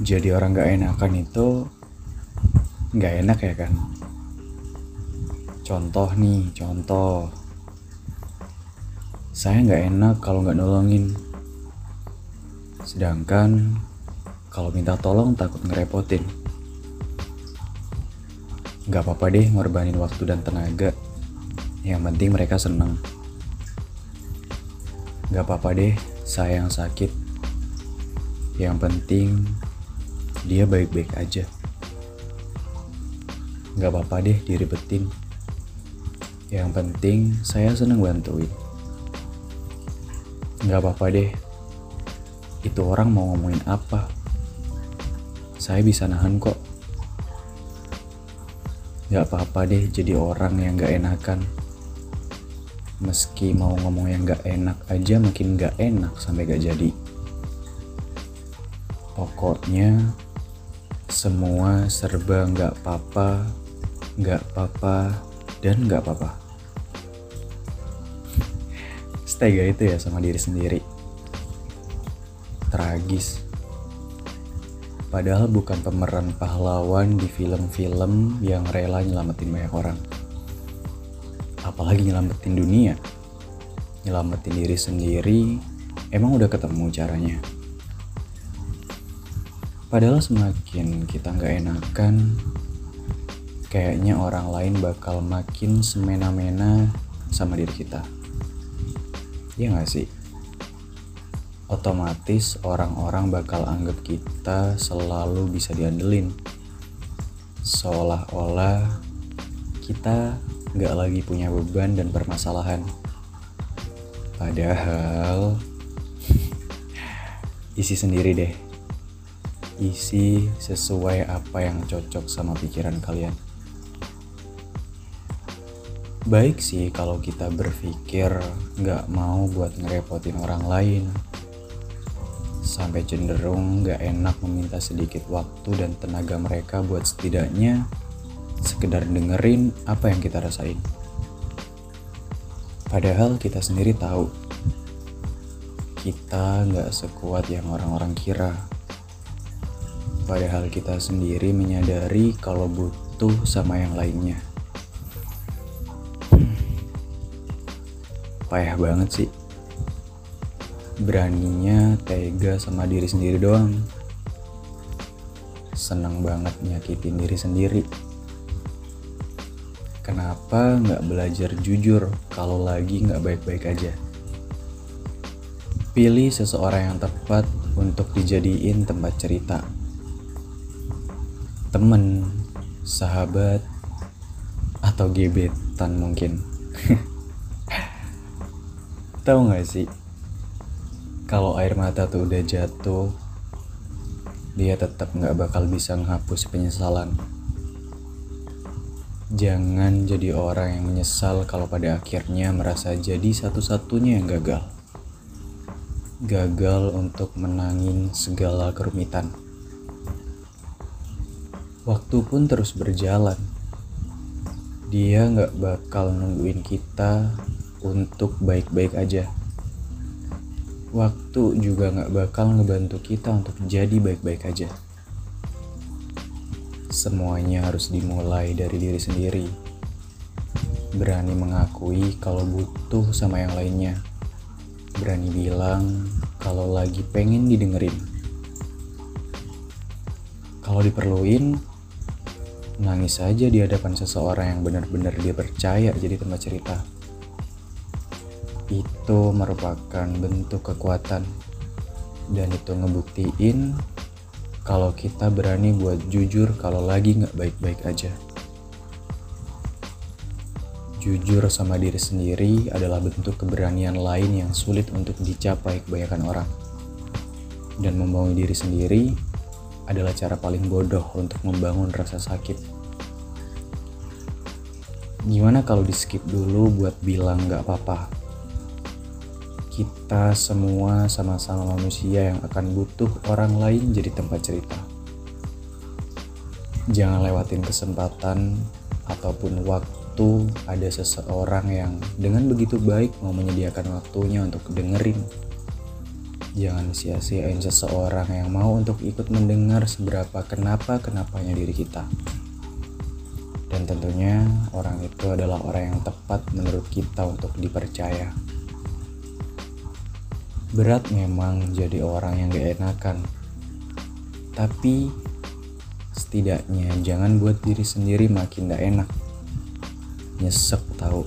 jadi orang gak enakan itu gak enak ya kan? Contoh nih contoh. Saya gak enak kalau gak nolongin. Sedangkan kalau minta tolong takut ngerepotin. Gak apa-apa deh ngorbanin waktu dan tenaga. Yang penting mereka seneng. Gak apa-apa deh saya yang sakit. Yang penting dia baik-baik aja. Gak apa-apa deh diribetin. Yang penting saya seneng bantuin. Gak apa-apa deh. Itu orang mau ngomongin apa. Saya bisa nahan kok. Gak apa-apa deh jadi orang yang gak enakan. Meski mau ngomong yang gak enak aja makin gak enak sampai gak jadi. Pokoknya semua serba nggak apa-apa, nggak apa-apa, dan nggak apa-apa. Setega itu ya sama diri sendiri. Tragis. Padahal bukan pemeran pahlawan di film-film yang rela nyelamatin banyak orang. Apalagi nyelamatin dunia. Nyelamatin diri sendiri, emang udah ketemu caranya. Padahal semakin kita nggak enakan, kayaknya orang lain bakal makin semena-mena sama diri kita. Iya nggak sih? Otomatis orang-orang bakal anggap kita selalu bisa diandelin. Seolah-olah kita nggak lagi punya beban dan permasalahan. Padahal isi sendiri deh isi sesuai apa yang cocok sama pikiran kalian. Baik sih kalau kita berpikir nggak mau buat ngerepotin orang lain. Sampai cenderung nggak enak meminta sedikit waktu dan tenaga mereka buat setidaknya sekedar dengerin apa yang kita rasain. Padahal kita sendiri tahu kita nggak sekuat yang orang-orang kira. Padahal kita sendiri menyadari kalau butuh sama yang lainnya. Hmm. Payah banget sih. Beraninya tega sama diri sendiri doang. Seneng banget nyakitin diri sendiri. Kenapa nggak belajar jujur kalau lagi nggak baik-baik aja? Pilih seseorang yang tepat untuk dijadiin tempat cerita temen, sahabat, atau gebetan mungkin. Tahu gak sih, kalau air mata tuh udah jatuh, dia tetap gak bakal bisa menghapus penyesalan. Jangan jadi orang yang menyesal kalau pada akhirnya merasa jadi satu-satunya yang gagal. Gagal untuk menangin segala kerumitan. Waktu pun terus berjalan. Dia nggak bakal nungguin kita untuk baik-baik aja. Waktu juga nggak bakal ngebantu kita untuk jadi baik-baik aja. Semuanya harus dimulai dari diri sendiri. Berani mengakui kalau butuh sama yang lainnya. Berani bilang kalau lagi pengen didengerin. Kalau diperluin, nangis saja di hadapan seseorang yang benar-benar dia percaya jadi tempat cerita. Itu merupakan bentuk kekuatan dan itu ngebuktiin kalau kita berani buat jujur kalau lagi nggak baik-baik aja. Jujur sama diri sendiri adalah bentuk keberanian lain yang sulit untuk dicapai kebanyakan orang. Dan membangun diri sendiri adalah cara paling bodoh untuk membangun rasa sakit. Gimana kalau di skip dulu buat bilang gak apa-apa? Kita semua sama-sama manusia yang akan butuh orang lain jadi tempat cerita. Jangan lewatin kesempatan ataupun waktu ada seseorang yang dengan begitu baik mau menyediakan waktunya untuk dengerin Jangan sia-siain seseorang yang mau untuk ikut mendengar seberapa kenapa-kenapanya diri kita. Dan tentunya orang itu adalah orang yang tepat menurut kita untuk dipercaya. Berat memang jadi orang yang gak enakan. Tapi setidaknya jangan buat diri sendiri makin gak enak. Nyesek tahu.